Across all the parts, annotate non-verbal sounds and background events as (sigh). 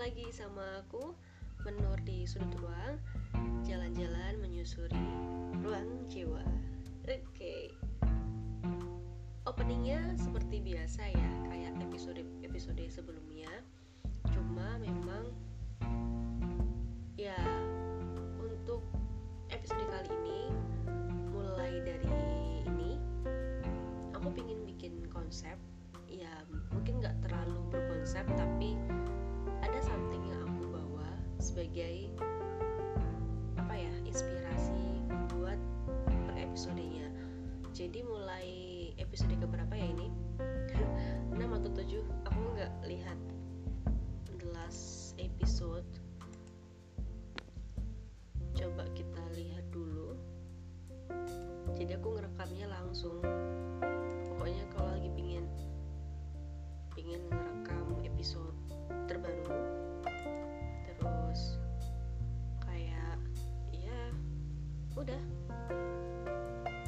lagi sama aku Menur di sudut ruang Jalan-jalan menyusuri ruang jiwa. Oke. Okay. Openingnya seperti biasa ya Kayak episode-episode sebelumnya. Cuma memang Ya Untuk episode kali ini Mulai dari ini Aku pingin bikin konsep. Ya mungkin gak terlalu berkonsep Tapi sebagai apa ya inspirasi buat per episodenya. Jadi mulai episode keberapa ya ini? (laughs) 6 atau 7 aku nggak lihat the last episode. Coba kita lihat dulu. Jadi aku ngerekamnya langsung udah.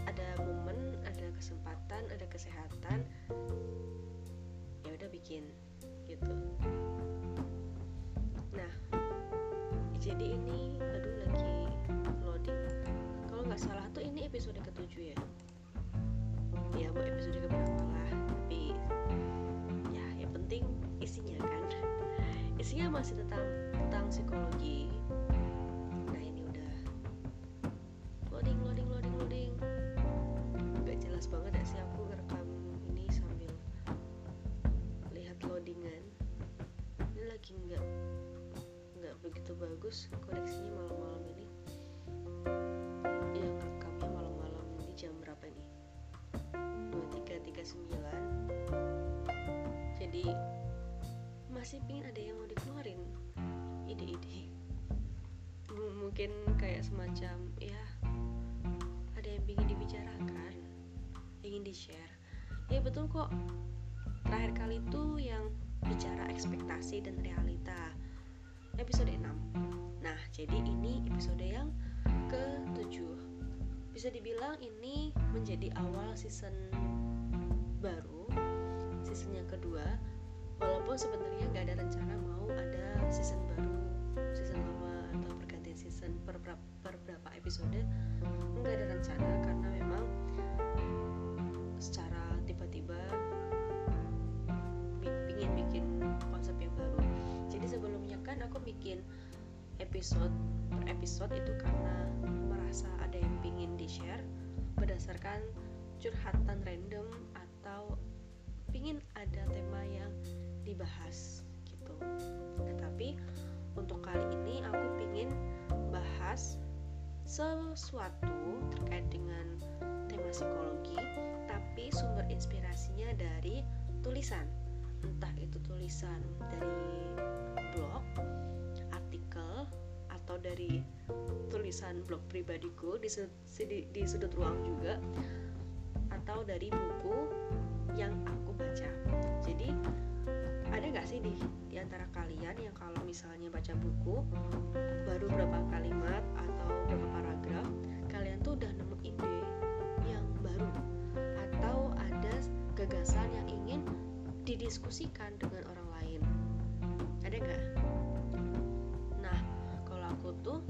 Ada momen ada kesempatan ada kesehatan. Ya udah bikin gitu. Nah jadi ini aduh lagi loading. Kalau nggak salah tuh ini episode ketujuh ya? Ya buat episode keberapa lah tapi ya yang penting isinya kan. Isinya masih tentang bagus koneksinya malam-malam ini. Ya rekamnya malam-malam ini jam berapa nih? 23.39 jadi masih pingin ada yang mau dikeluarin ide-ide. Mungkin kayak semacam ya ada yang ingin dibicarakan ingin di share ya betul kok. Terakhir kali itu yang bicara ekspektasi dan realita. Episode 6 jadi ini episode yang ke-7 bisa dibilang ini menjadi awal season baru season yang kedua. Walaupun sebenarnya nggak ada rencana mau ada season baru season lama atau pergantian season per, per berapa episode nggak ada rencana karena episode per episode itu karena merasa ada yang pingin di share berdasarkan curhatan random atau pingin ada tema yang dibahas gitu. Nah, tapi untuk kali ini aku pingin bahas sesuatu terkait dengan tema psikologi tapi sumber inspirasinya dari tulisan. Entah itu tulisan dari blog atau dari tulisan blog pribadiku di, di, di sudut ruang juga atau dari buku yang aku baca. Jadi ada nggak sih di, di antara kalian yang kalau misalnya baca buku baru berapa kalimat atau berapa paragraf kalian tuh udah nemu ide yang baru? Atau ada gagasan yang ingin didiskusikan dengan orang lain? Ada nggak tuh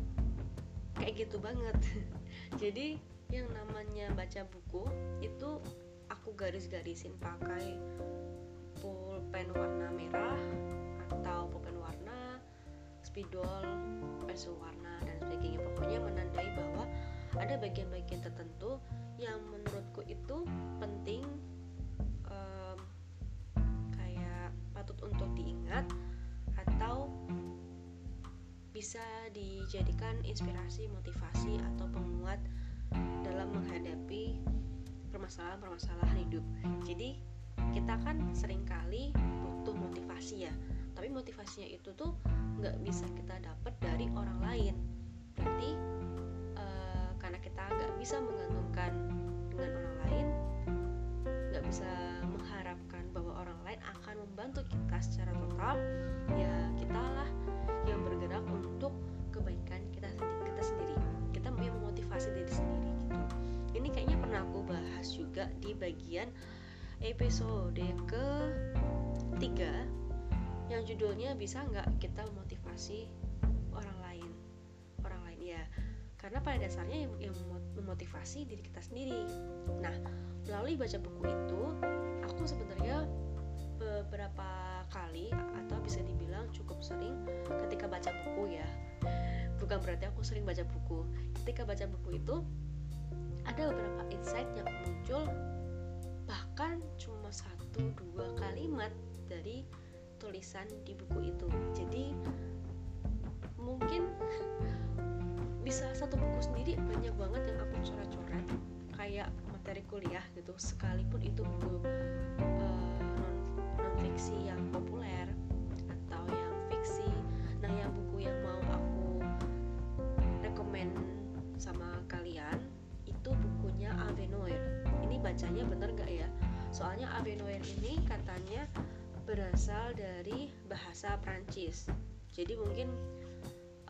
kayak gitu banget. (laughs) Jadi yang namanya baca buku itu aku garis-garisin pakai pulpen warna merah atau pulpen warna spidol pensil warna dan sebagainya. Pokoknya menandai bahwa ada bagian-bagian tertentu yang menurutku itu penting um, kayak patut untuk diingat atau bisa dijadikan inspirasi motivasi atau penguat dalam menghadapi permasalahan-permasalahan hidup. Jadi kita kan sering kali butuh motivasi ya. Tapi motivasinya itu tuh nggak bisa kita dapat dari orang lain. Berarti uh, karena kita nggak bisa menggantungkan dengan orang lain nggak bisa mengharapkan bahwa orang lain akan membantu kita secara total kebaikan kita kita sendiri. Kita memotivasi diri sendiri gitu. Ini kayaknya pernah aku bahas juga di bagian episode ke tiga yang judulnya bisa nggak kita memotivasi orang lain? Orang lain ya karena pada dasarnya yang, yang memotivasi diri kita sendiri. Nah melalui baca buku itu aku sebenarnya beberapa kali atau bisa dibilang cukup sering ketika baca buku ya bukan berarti aku sering baca buku. Ketika baca buku itu ada beberapa insight yang muncul bahkan cuma satu dua kalimat dari tulisan di buku itu. Jadi mungkin (laughs) bisa satu buku sendiri banyak banget yang aku coret-coret kayak materi kuliah gitu. Sekalipun itu buku uh, non non fiksi yang populer Avenoir ini bacanya bener gak ya? Soalnya Avenoir ini katanya berasal dari bahasa Prancis. Jadi mungkin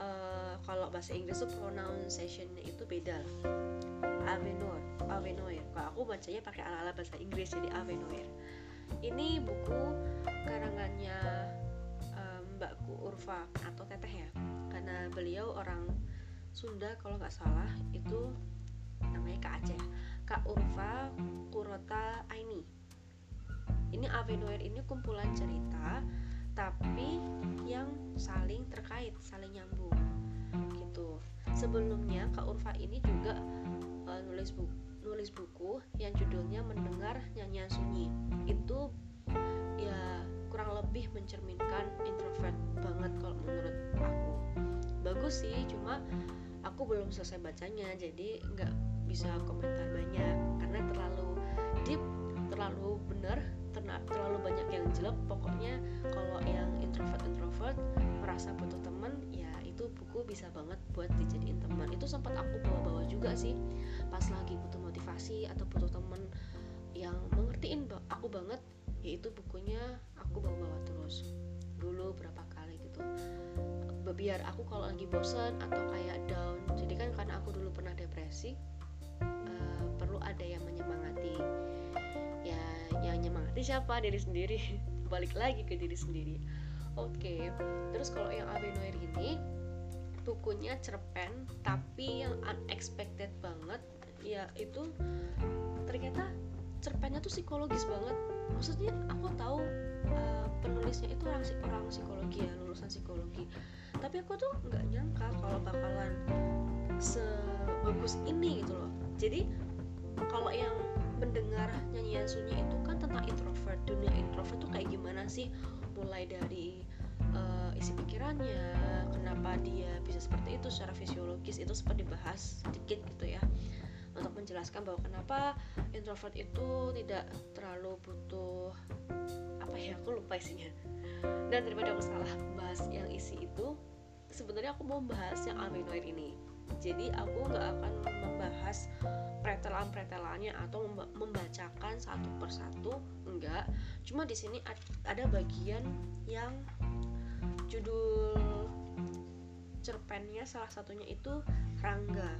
uh, kalau bahasa Inggris tuh pronunciationnya itu beda Avenoir Avenoir kalau aku bacanya pakai ala-ala bahasa Inggris jadi Avenoir ini buku karangannya um, Mbakku Urfa atau Teteh ya? Karena beliau orang Sunda kalau nggak salah itu namanya Kak Aceh Kak Urfa Kurota Aini ini Avenoir ini kumpulan cerita tapi yang saling terkait, saling nyambung gitu. Sebelumnya Kak Urfa ini juga uh, nulis buku nulis buku yang judulnya Mendengar Nyanyian Sunyi. Itu ya kurang lebih mencerminkan introvert banget kalau menurut aku. Bagus sih, cuma aku belum selesai bacanya jadi nggak bisa komentar banyak karena terlalu deep, terlalu benar terlalu banyak yang jelek. Pokoknya kalau yang introvert introvert merasa butuh teman ya itu buku bisa banget buat dijadiin teman. Itu sempat aku bawa-bawa juga sih pas lagi butuh motivasi atau butuh teman yang mengertiin aku banget yaitu bukunya aku bawa-bawa terus. Dulu berapa kali gitu. Biar aku kalau lagi bosan atau kayak down. Jadi kan karena aku dulu pernah depresi perlu ada yang menyemangati. Ya yang nyemangati siapa? Diri sendiri. (laughs) Balik lagi ke diri sendiri. Oke okay. terus kalau yang Abenoir ini bukunya cerpen tapi yang unexpected banget ya itu ternyata cerpennya tuh psikologis banget. Maksudnya aku tahu uh, penulisnya itu orang orang psikologi ya lulusan psikologi. Tapi aku tuh nggak nyangka kalau bakalan sebagus ini gitu loh. Jadi kalau yang mendengar nyanyian sunyi itu kan tentang introvert dunia introvert tuh kayak gimana sih? Mulai dari uh, isi pikirannya kenapa dia bisa seperti itu secara fisiologis itu sempat dibahas sedikit gitu ya. Untuk menjelaskan bahwa kenapa introvert itu tidak terlalu butuh apa ya aku lupa isinya. Dan daripada aku salah bahas yang isi itu sebenarnya aku mau bahas yang aminoid ini jadi aku nggak akan membahas pretelan-pretelannya atau membacakan satu persatu enggak. Cuma di sini ada bagian yang judul cerpennya salah satunya itu Rangga.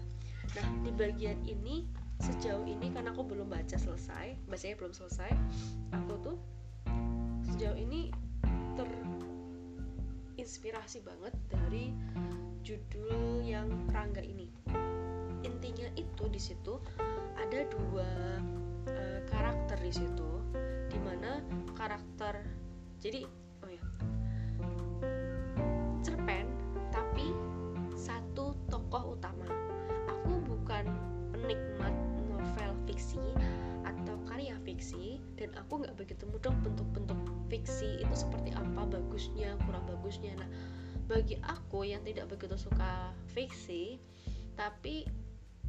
Nah di bagian ini sejauh ini karena aku belum baca selesai bacanya belum selesai aku tuh sejauh ini terinspirasi banget dari judul yang Rangga ini. Intinya itu di situ ada dua uh, karakter di situ di mana karakter jadi oh ya cerpen tapi satu tokoh utama. Aku bukan penikmat novel fiksi atau karya fiksi dan aku nggak begitu mudah bentuk-bentuk fiksi itu seperti apa bagusnya kurang bagusnya. Nah bagi aku yang tidak begitu suka fiksi tapi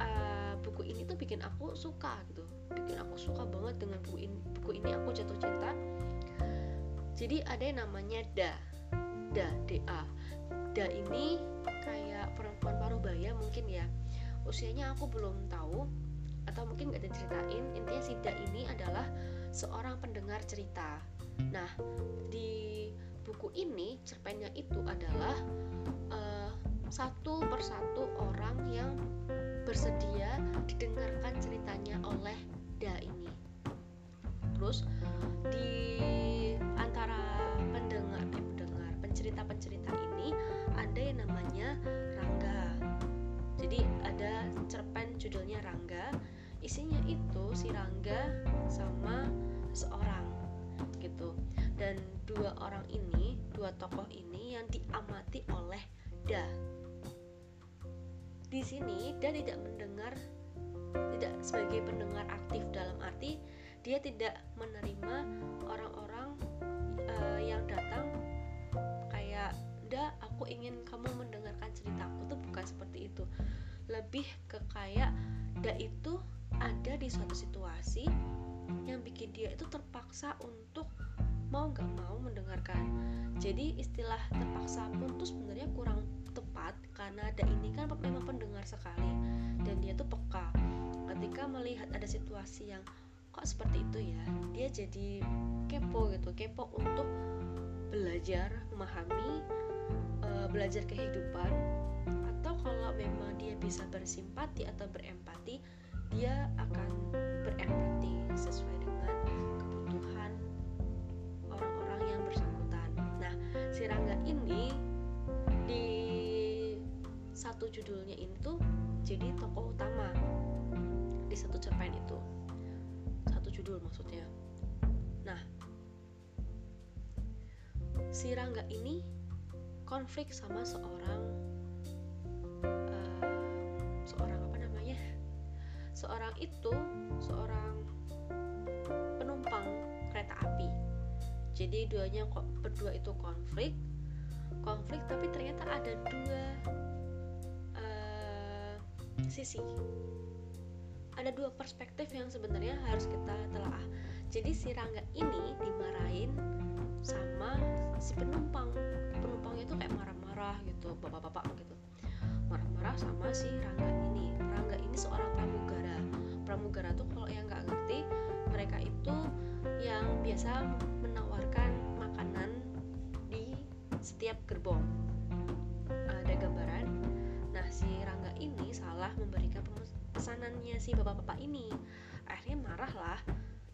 uh, buku ini tuh bikin aku suka gitu. Bikin aku suka banget dengan buku ini buku ini aku jatuh cinta. Jadi ada yang namanya Da. Da Da. Da ini kayak perempuan paruh baya mungkin ya. Usianya aku belum tahu atau mungkin gak ada ceritain intinya si Da ini adalah seorang pendengar cerita. Nah di buku ini cerpennya itu satu persatu orang yang bersedia didengarkan ceritanya oleh Da ini. Terus di antara pendengar eh pendengar pencerita-pencerita ini ada yang namanya Rangga. Jadi ada cerpen judulnya Rangga, isinya itu si Rangga sama seorang gitu. Dan dua orang ini, dua tokoh ini yang diamati oleh Da di sini Da tidak mendengar tidak sebagai pendengar aktif dalam arti dia tidak menerima orang-orang uh, yang datang kayak Da aku ingin kamu mendengarkan ceritaku. Tuh bukan seperti itu. Lebih ke kayak Da itu ada di suatu situasi yang bikin dia itu terpaksa untuk mau nggak mau mendengarkan. Jadi istilah terpaksa pun tuh sebenarnya kurang tepat karena ada ini kan memang pendengar sekali dan dia tuh peka ketika melihat ada situasi yang kok seperti itu ya dia jadi kepo gitu kepo untuk belajar memahami uh, belajar kehidupan atau kalau memang dia bisa bersimpati atau berempati dia akan berempati sesuai dengan kebutuhan orang-orang yang bersangkutan. Nah, si Rangga ini di satu judulnya itu jadi tokoh utama di satu cerpen itu. Satu judul maksudnya. Nah, si Rangga ini konflik sama seorang uh, seorang seorang itu seorang penumpang kereta api jadi duanya berdua itu konflik konflik tapi ternyata ada dua sisi. Ada dua perspektif yang sebenarnya harus kita telah jadi si Rangga ini dimarahin sama si penumpang. Penumpangnya itu kayak marah-marah gitu bapak-bapak gitu. Marah-marah sama si Rangga ini. Rangga ini seorang pramugara. Pramugara tuh kalau yang nggak ngerti mereka itu yang biasa menawarkan makanan di setiap gerbong ini salah memberikan pesanannya si bapak-bapak ini. Akhirnya marah lah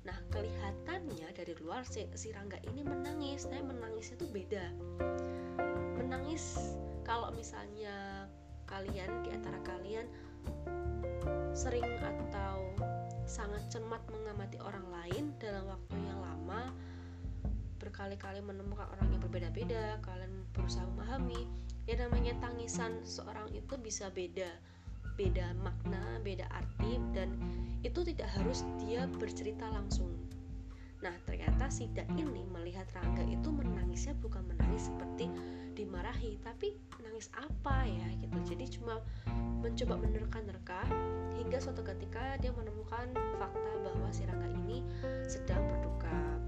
Nah kelihatannya dari luar si, si Rangga ini menangis. Tapi menangisnya tuh beda. Menangis kalau misalnya kalian di antara kalian sering atau sangat cermat mengamati orang lain dalam waktu yang lama berkali-kali menemukan orang yang berbeda-beda kalian berusaha memahami ya namanya tangisan seorang itu bisa beda beda makna beda arti dan itu tidak harus dia bercerita langsung. Nah ternyata Sida ini melihat Rangga itu menangisnya bukan menangis seperti dimarahi Tapi menangis apa ya gitu. Jadi cuma mencoba menerka-nerka Hingga suatu ketika dia menemukan fakta bahwa si Rangga ini sedang berduka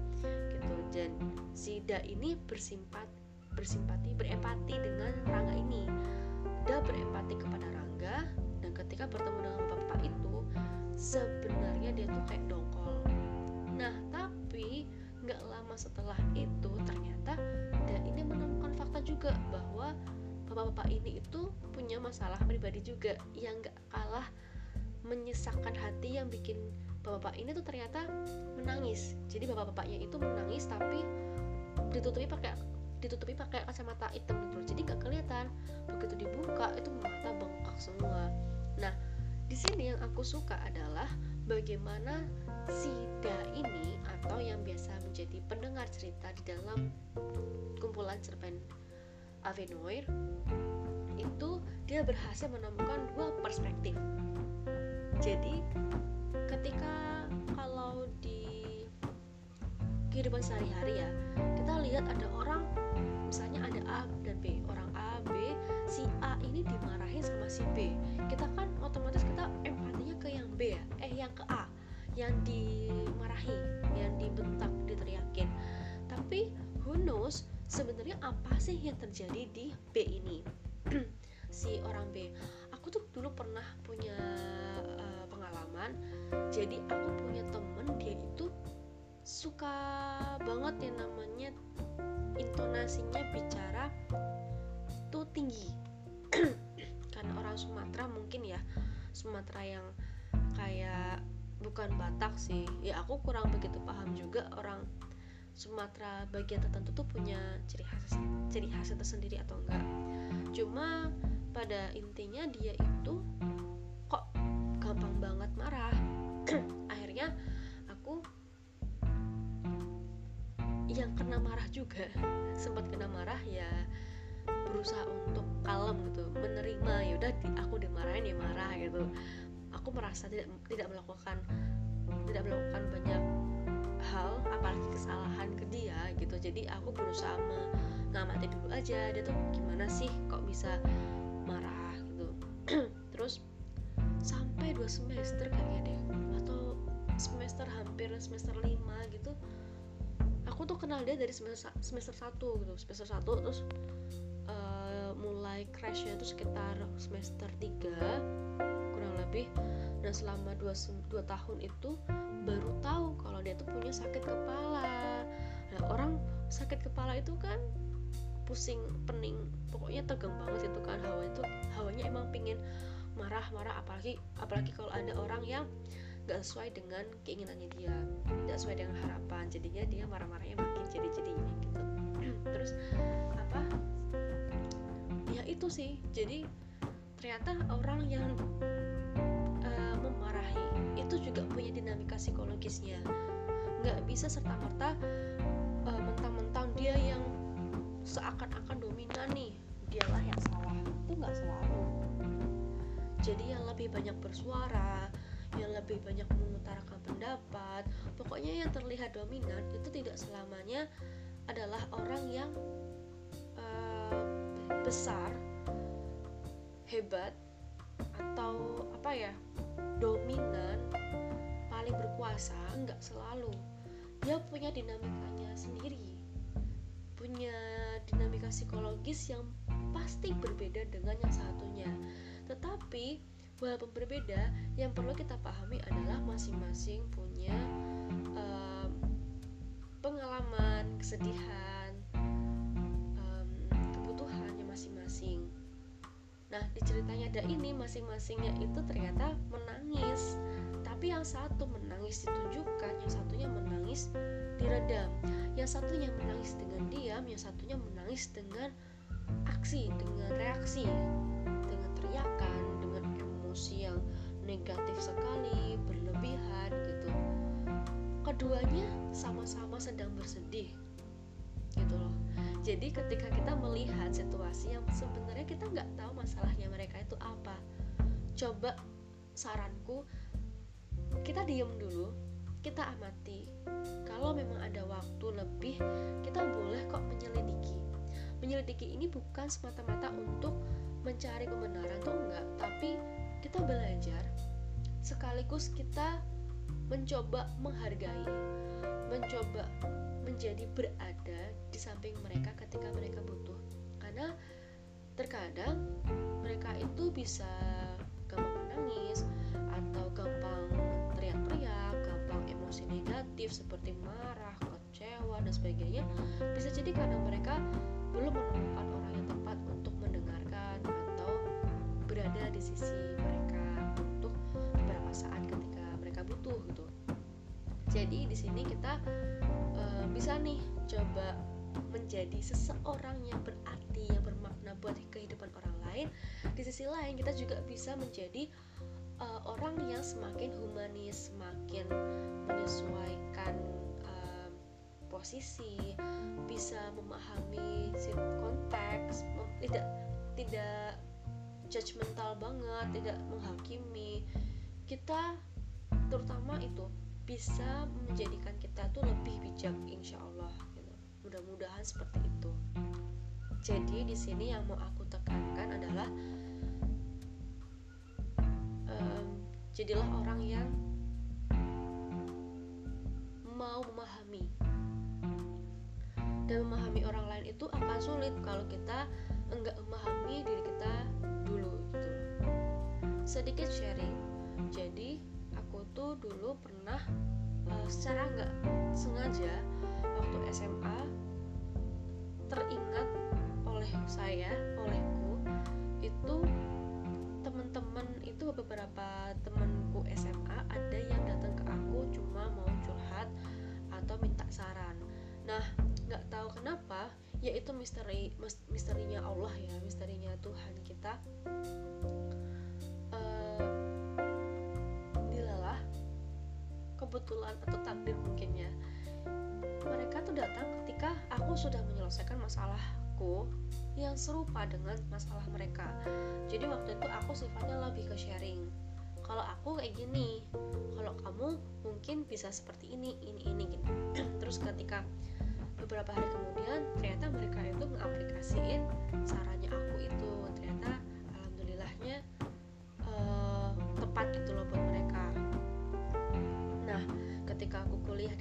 gitu. Dan Sida ini bersimpat, bersimpati, berempati dengan Rangga ini Dia berempati kepada Rangga Dan ketika bertemu dengan bapak itu Sebenarnya dia tuh kayak dongkol Nah, tapi nggak lama setelah itu ternyata dan ini menemukan fakta juga bahwa bapak-bapak ini itu punya masalah pribadi juga yang nggak kalah menyesakkan hati yang bikin bapak-bapak ini tuh ternyata menangis. Jadi bapak-bapaknya itu menangis tapi ditutupi pakai ditutupi pakai kacamata hitam gitu. Jadi nggak kelihatan. Begitu dibuka itu mata bengkak semua. Nah, di sini yang aku suka adalah bagaimana Sida ini atau yang biasa menjadi pendengar cerita di dalam kumpulan cerpen Avenoir itu dia berhasil menemukan dua perspektif. Jadi ketika kalau di kehidupan sehari-hari ya kita lihat ada orang si B. Kita kan otomatis kita empatinya ke yang B ya? Eh yang ke A. Yang dimarahi yang dibentak diteriakin. Tapi who knows sebenarnya apa sih yang terjadi di B ini? (clears throat) Si orang B. Aku tuh dulu pernah punya uh, pengalaman. Jadi aku punya temen dia itu suka banget yang namanya intonasinya bicara tuh tinggi (clears throat) kebanyakan orang Sumatera mungkin ya Sumatera yang kayak bukan Batak sih. Ya aku kurang begitu paham juga orang Sumatera bagian tertentu tuh punya ciri khas ciri khas tersendiri atau enggak. Cuma pada intinya dia itu kok gampang banget marah. (clears throat) Akhirnya aku yang kena marah juga (laughs) sempat kena marah ya berusaha untuk kalem gitu menerima ya udah aku dimarahin ya marah gitu. Aku merasa tidak tidak melakukan tidak melakukan banyak hal apalagi kesalahan ke dia gitu. Jadi aku berusaha mengamati dulu aja dia tuh gimana sih kok bisa marah gitu. (clears throat) Terus sampai dua semester kayaknya deh atau semester hampir semester lima gitu aku tuh kenal dia dari semester semester satu gitu semester satu terus mulai crashnya itu sekitar semester 3 kurang lebih. Dan selama 2, 2 tahun itu baru tahu kalau dia tuh punya sakit kepala. Nah orang sakit kepala itu kan pusing pening pokoknya tegang banget itu kan. Hawa itu hawanya emang pingin marah-marah apalagi apalagi kalau ada orang yang gak sesuai dengan keinginannya dia gak sesuai dengan harapan. Jadinya dia marah-marahnya makin jadi-jadinya gitu. (clears throat) Terus apa ya itu sih. Jadi ternyata orang yang uh, memarahi itu juga punya dinamika psikologisnya. Nggak bisa serta merta uh, eh, mentang-mentang dia yang seakan-akan dominan nih. Dialah yang salah. Itu nggak selalu. Jadi yang lebih banyak bersuara yang lebih banyak mengutarakan pendapat pokoknya yang terlihat dominan itu tidak selamanya adalah orang yang uh, besar hebat atau apa ya dominan paling berkuasa nggak selalu. Dia punya dinamikanya sendiri. Punya dinamika psikologis yang pasti berbeda dengan yang satunya. Tetapi walaupun berbeda yang perlu kita pahami adalah masing-masing punya um, pengalaman kesedihan Nah, di ceritanya ada ini masing-masingnya itu ternyata menangis. Tapi yang satu menangis ditunjukkan, yang satunya menangis diredam. Yang satunya menangis dengan diam, yang satunya menangis dengan aksi, dengan reaksi, dengan teriakan, dengan emosi yang negatif sekali, berlebihan gitu. Keduanya sama-sama sedang bersedih jadi ketika kita melihat situasi yang sebenarnya kita nggak tahu masalahnya mereka itu apa coba saranku kita diem dulu kita amati. Kalau memang ada waktu lebih kita boleh kok menyelidiki. Menyelidiki ini bukan semata-mata untuk mencari kebenaran tuh enggak tapi kita belajar sekaligus kita mencoba menghargai mencoba menjadi berada di samping mereka ketika mereka butuh. Karena terkadang mereka itu bisa gampang menangis atau gampang teriak-teriak gampang emosi negatif seperti marah kecewa dan sebagainya. Bisa jadi karena mereka belum menemukan orang yang tepat untuk mendengarkan atau berada di sisi mereka untuk beberapa saat ketika mereka butuh gitu. Jadi di sini kita uh, bisa nih coba menjadi seseorang yang berarti yang bermakna buat kehidupan orang lain di sisi lain kita juga bisa menjadi uh, orang yang semakin humanis semakin menyesuaikan uh, posisi bisa memahami konteks tidak tidak judgmental banget tidak menghakimi kita terutama itu bisa menjadikan kita tuh lebih bijak insya Allah. Mudah-mudahan seperti itu. Jadi di sini yang mau aku tekankan adalah um, jadilah orang yang mau memahami. Dan memahami orang lain itu akan sulit kalau kita enggak memahami diri kita dulu gitu. Sedikit sharing. Jadi dulu pernah uh, secara nggak sengaja waktu SMA teringat oleh saya olehku itu teman-teman itu beberapa temanku SMA ada yang datang ke aku cuma mau curhat atau minta saran. Nah nggak tahu kenapa yaitu misteri misterinya Allah ya misterinya Tuhan kita kebetulan atau takdir mungkin ya. Mereka tuh datang ketika aku sudah menyelesaikan masalahku yang serupa dengan masalah mereka. Jadi waktu itu aku sifatnya lebih ke sharing. Kalau aku kayak gini kalau kamu mungkin bisa seperti ini ini ini gini. (clears throat) Terus ketika beberapa hari kemudian ternyata mereka itu mengaplikasiin sarannya aku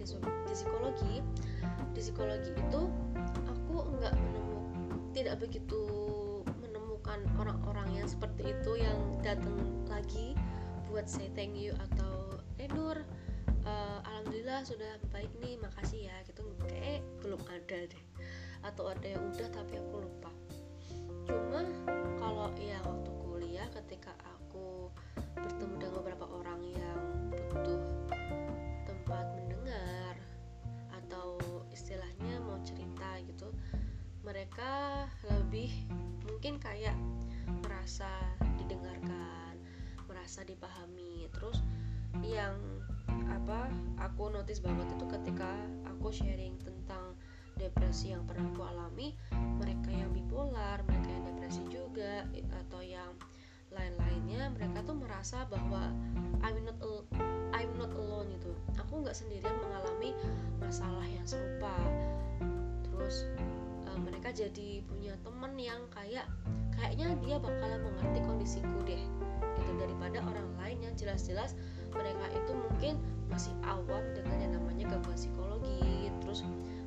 di, psikologi di psikologi itu aku nggak menemukan tidak begitu menemukan orang-orang yang seperti itu yang datang lagi buat say thank you atau eh uh, alhamdulillah sudah baik nih makasih ya gitu. Kayak belum ada deh. Atau ada yang udah tapi aku lupa. Cuma kalau ya waktu kuliah ketika aku bertemu dengan mereka lebih mungkin kayak merasa didengarkan merasa dipahami. Terus yang apa aku notice banget itu ketika aku sharing tentang depresi yang pernah aku alami mereka yang bipolar mereka yang depresi juga atau yang lain-lainnya mereka tuh merasa bahwa I'm not I'm not alone itu aku nggak sendirian mengalami masalah yang serupa. Terus uh, mereka jadi punya temen yang kayak kayaknya dia bakalan mengerti kondisiku deh. Gitu daripada orang lain yang jelas-jelas mereka itu mungkin masih awam dengan yang namanya gangguan psikologi. Terus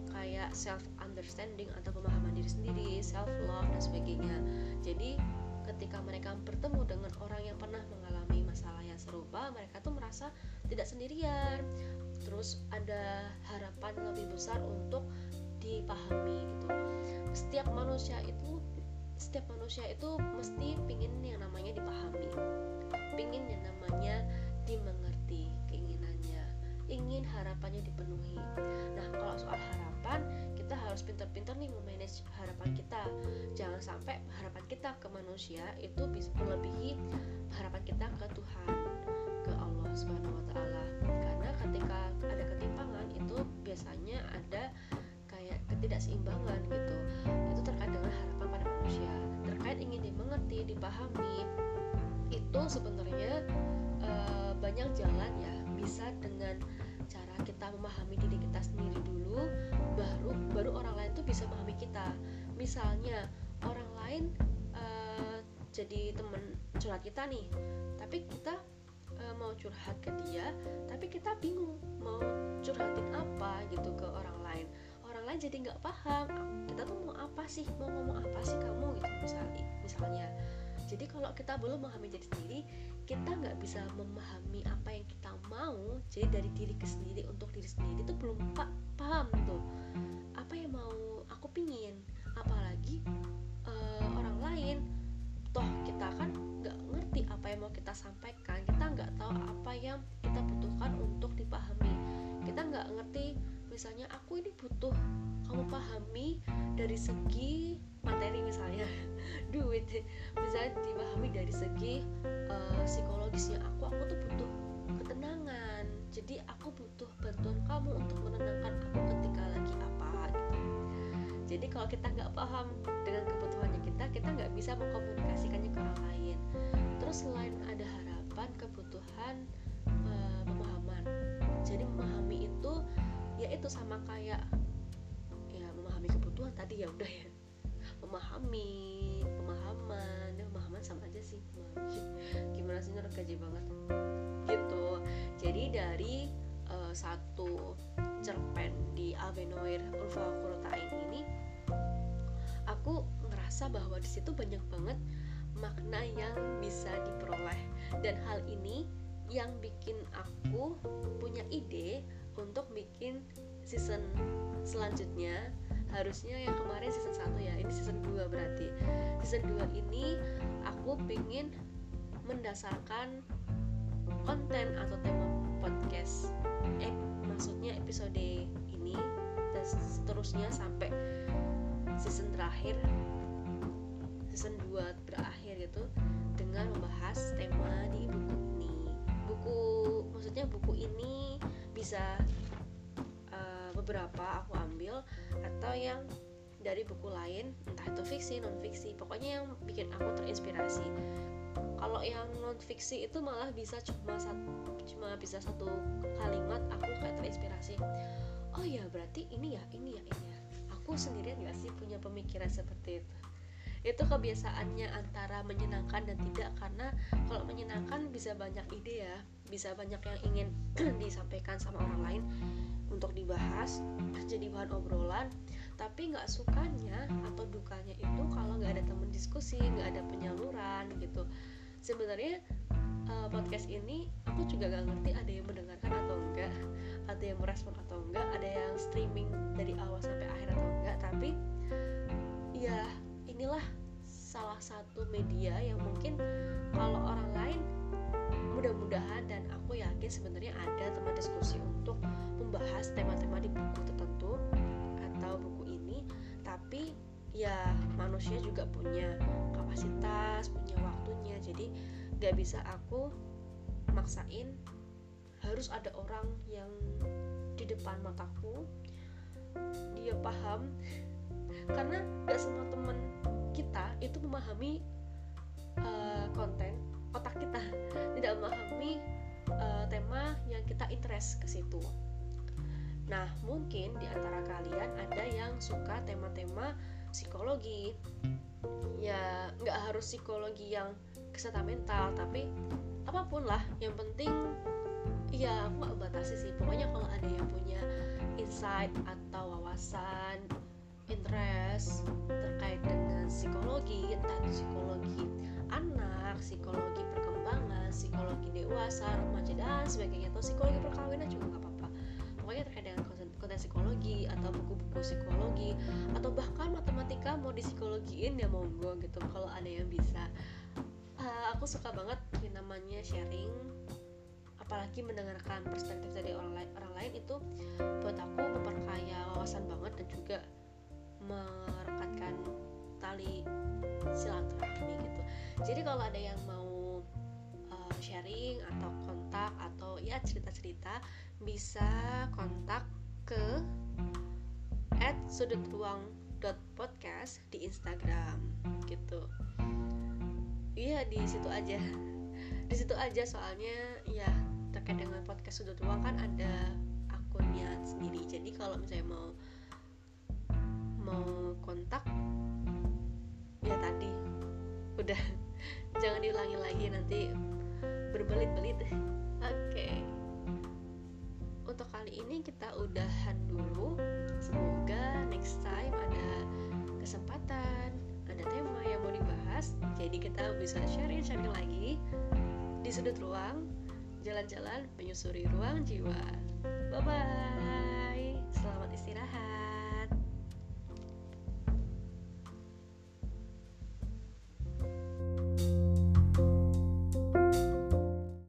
kayak self understanding atau pemahaman diri sendiri self love dan sebagainya. Jadi ketika mereka bertemu dengan orang yang pernah mengalami masalah yang serupa mereka tuh merasa tidak sendirian. Terus ada harapan lebih besar untuk dipahami gitu. Setiap manusia itu setiap manusia itu mesti pingin yang namanya dipahami. Pingin yang namanya dimengerti keinginannya. Ingin harapannya dipenuhi. Nah kalau soal harapan kita harus pintar-pintar nih memanage harapan kita. Jangan sampai harapan kita ke manusia itu bisa melebihi harapan kita ke Tuhan ke Allah Subhanahu wa taala. Karena ketika ada ketimpangan itu biasanya ada ketidakseimbangan gitu. Itu terkait dengan harapan pada manusia. Terkait ingin dimengerti dipahami itu sebenarnya e, banyak jalan ya. Bisa dengan cara kita memahami diri kita sendiri dulu baru baru orang lain tuh bisa memahami kita. Misalnya orang lain e, jadi temen curhat kita nih tapi kita e, mau curhat ke dia tapi kita bingung mau curhatin apa gitu ke orang lain jadi nggak paham kita tuh mau apa sih? Mau ngomong apa sih kamu gitu misalnya misalnya. Jadi kalau kita belum memahami diri sendiri kita nggak bisa memahami apa yang kita mau jadi dari diri ke sendiri untuk diri sendiri itu belum pak paham tuh apa yang mau aku pingin? Apalagi uh, orang lain. Toh kita kan nggak ngerti apa yang mau kita sampaikan. Kita nggak tahu apa yang kita butuhkan untuk dipahami. Kita nggak ngerti misalnya aku ini butuh kamu pahami dari segi materi misalnya (laughs) duit. Misalnya dipahami dari segi uh, psikologisnya aku aku tuh butuh ketenangan jadi aku butuh bantuan kamu untuk menenangkan aku ketika lagi apa gitu. Jadi kalau kita nggak paham dengan kebutuhannya kita kita nggak bisa mengkomunikasikannya ke orang lain. Terus selain ada harapan kebutuhan itu sama kayak ya memahami kebutuhan tadi ya udah ya. Memahami pemahaman ya pemahaman sama aja sih. (laughs) Gimana sih nurut gaji banget? Gitu. Jadi dari uh, satu cerpen di Avenoir Ulfa Kurutain ini aku ngerasa bahwa di situ banyak banget makna yang bisa diperoleh. Dan hal ini yang bikin aku punya ide untuk bikin season selanjutnya harusnya yang kemarin season 1 ya ini season 2 berarti. Season 2 ini aku pingin mendasarkan konten atau tema podcast. Eh maksudnya episode ini dan seterusnya sampai season terakhir season 2 berakhir gitu dengan membahas tema di buku ini. Buku maksudnya buku ini bisa beberapa aku ambil atau yang dari buku lain entah itu fiksi non fiksi pokoknya yang bikin aku terinspirasi. Kalau yang non fiksi itu malah bisa cuma satu cuma bisa satu kalimat aku kayak terinspirasi. Oh ya berarti ini ya ini ya ini ya. Aku sendirian gak sih punya pemikiran seperti itu? Itu kebiasaannya antara menyenangkan dan tidak karena kalau menyenangkan bisa banyak ide ya. Bisa banyak yang ingin (clears throat) disampaikan sama orang lain untuk dibahas jadi bahan obrolan tapi nggak sukanya atau dukanya itu kalau nggak ada teman diskusi nggak ada penyaluran gitu. Sebenarnya uh, podcast ini aku juga nggak ngerti ada yang mendengarkan atau enggak ada yang merespon atau enggak ada yang streaming dari awal sampai akhir atau enggak tapi ya inilah salah satu media yang mungkin kalau orang lain mudah-mudahan dan aku yakin sebenarnya ada teman diskusi untuk membahas tema-tema di buku tertentu atau buku ini. Tapi ya manusia juga punya kapasitas punya waktunya. Jadi gak bisa aku maksain harus ada orang yang di depan mataku. Dia paham. (laughs) Karena gak semua teman kita itu memahami uh, konten otak kita. Tidak memahami uh, tema yang kita interest ke situ. Nah mungkin di antara kalian ada yang suka tema-tema psikologi. Ya nggak harus psikologi yang kesehatan mental tapi apa pun lah yang penting ya aku gak batasi sih. Pokoknya kalau ada yang punya insight atau wawasan interest terkait dengan psikologi entah itu psikologi anak psikologi perkembangan psikologi dewasa remaja dan sebagainya. Atau psikologi perkawinan juga nggak apa-apa. Pokoknya terkait dengan konten, konten psikologi atau buku-buku psikologi atau bahkan matematika mau psikologiin ya monggo gitu kalau ada yang bisa. Uh, aku suka banget yang namanya sharing apalagi mendengarkan perspektif dari orang lain orang lain itu buat aku memperkaya wawasan banget dan juga merekatkan tali silaturahmi gitu. Jadi kalau ada yang mau uh, sharing atau kontak atau ya cerita-cerita bisa kontak ke at sudut ruang podcast di Instagram gitu. Iya di situ aja. Di situ aja soalnya ya terkait dengan podcast sudut ruang kan ada akunnya sendiri. Jadi kalau misalnya mau mau kontak ya tadi. Udah (laughs) jangan diulangi lagi nanti berbelit-belit. Oke. Okay. untuk kali ini kita udahan dulu. Semoga next time ada kesempatan ada tema yang mau dibahas. Jadi kita bisa sharing-sharing lagi di sudut ruang jalan-jalan menyusuri ruang jiwa. Bye bye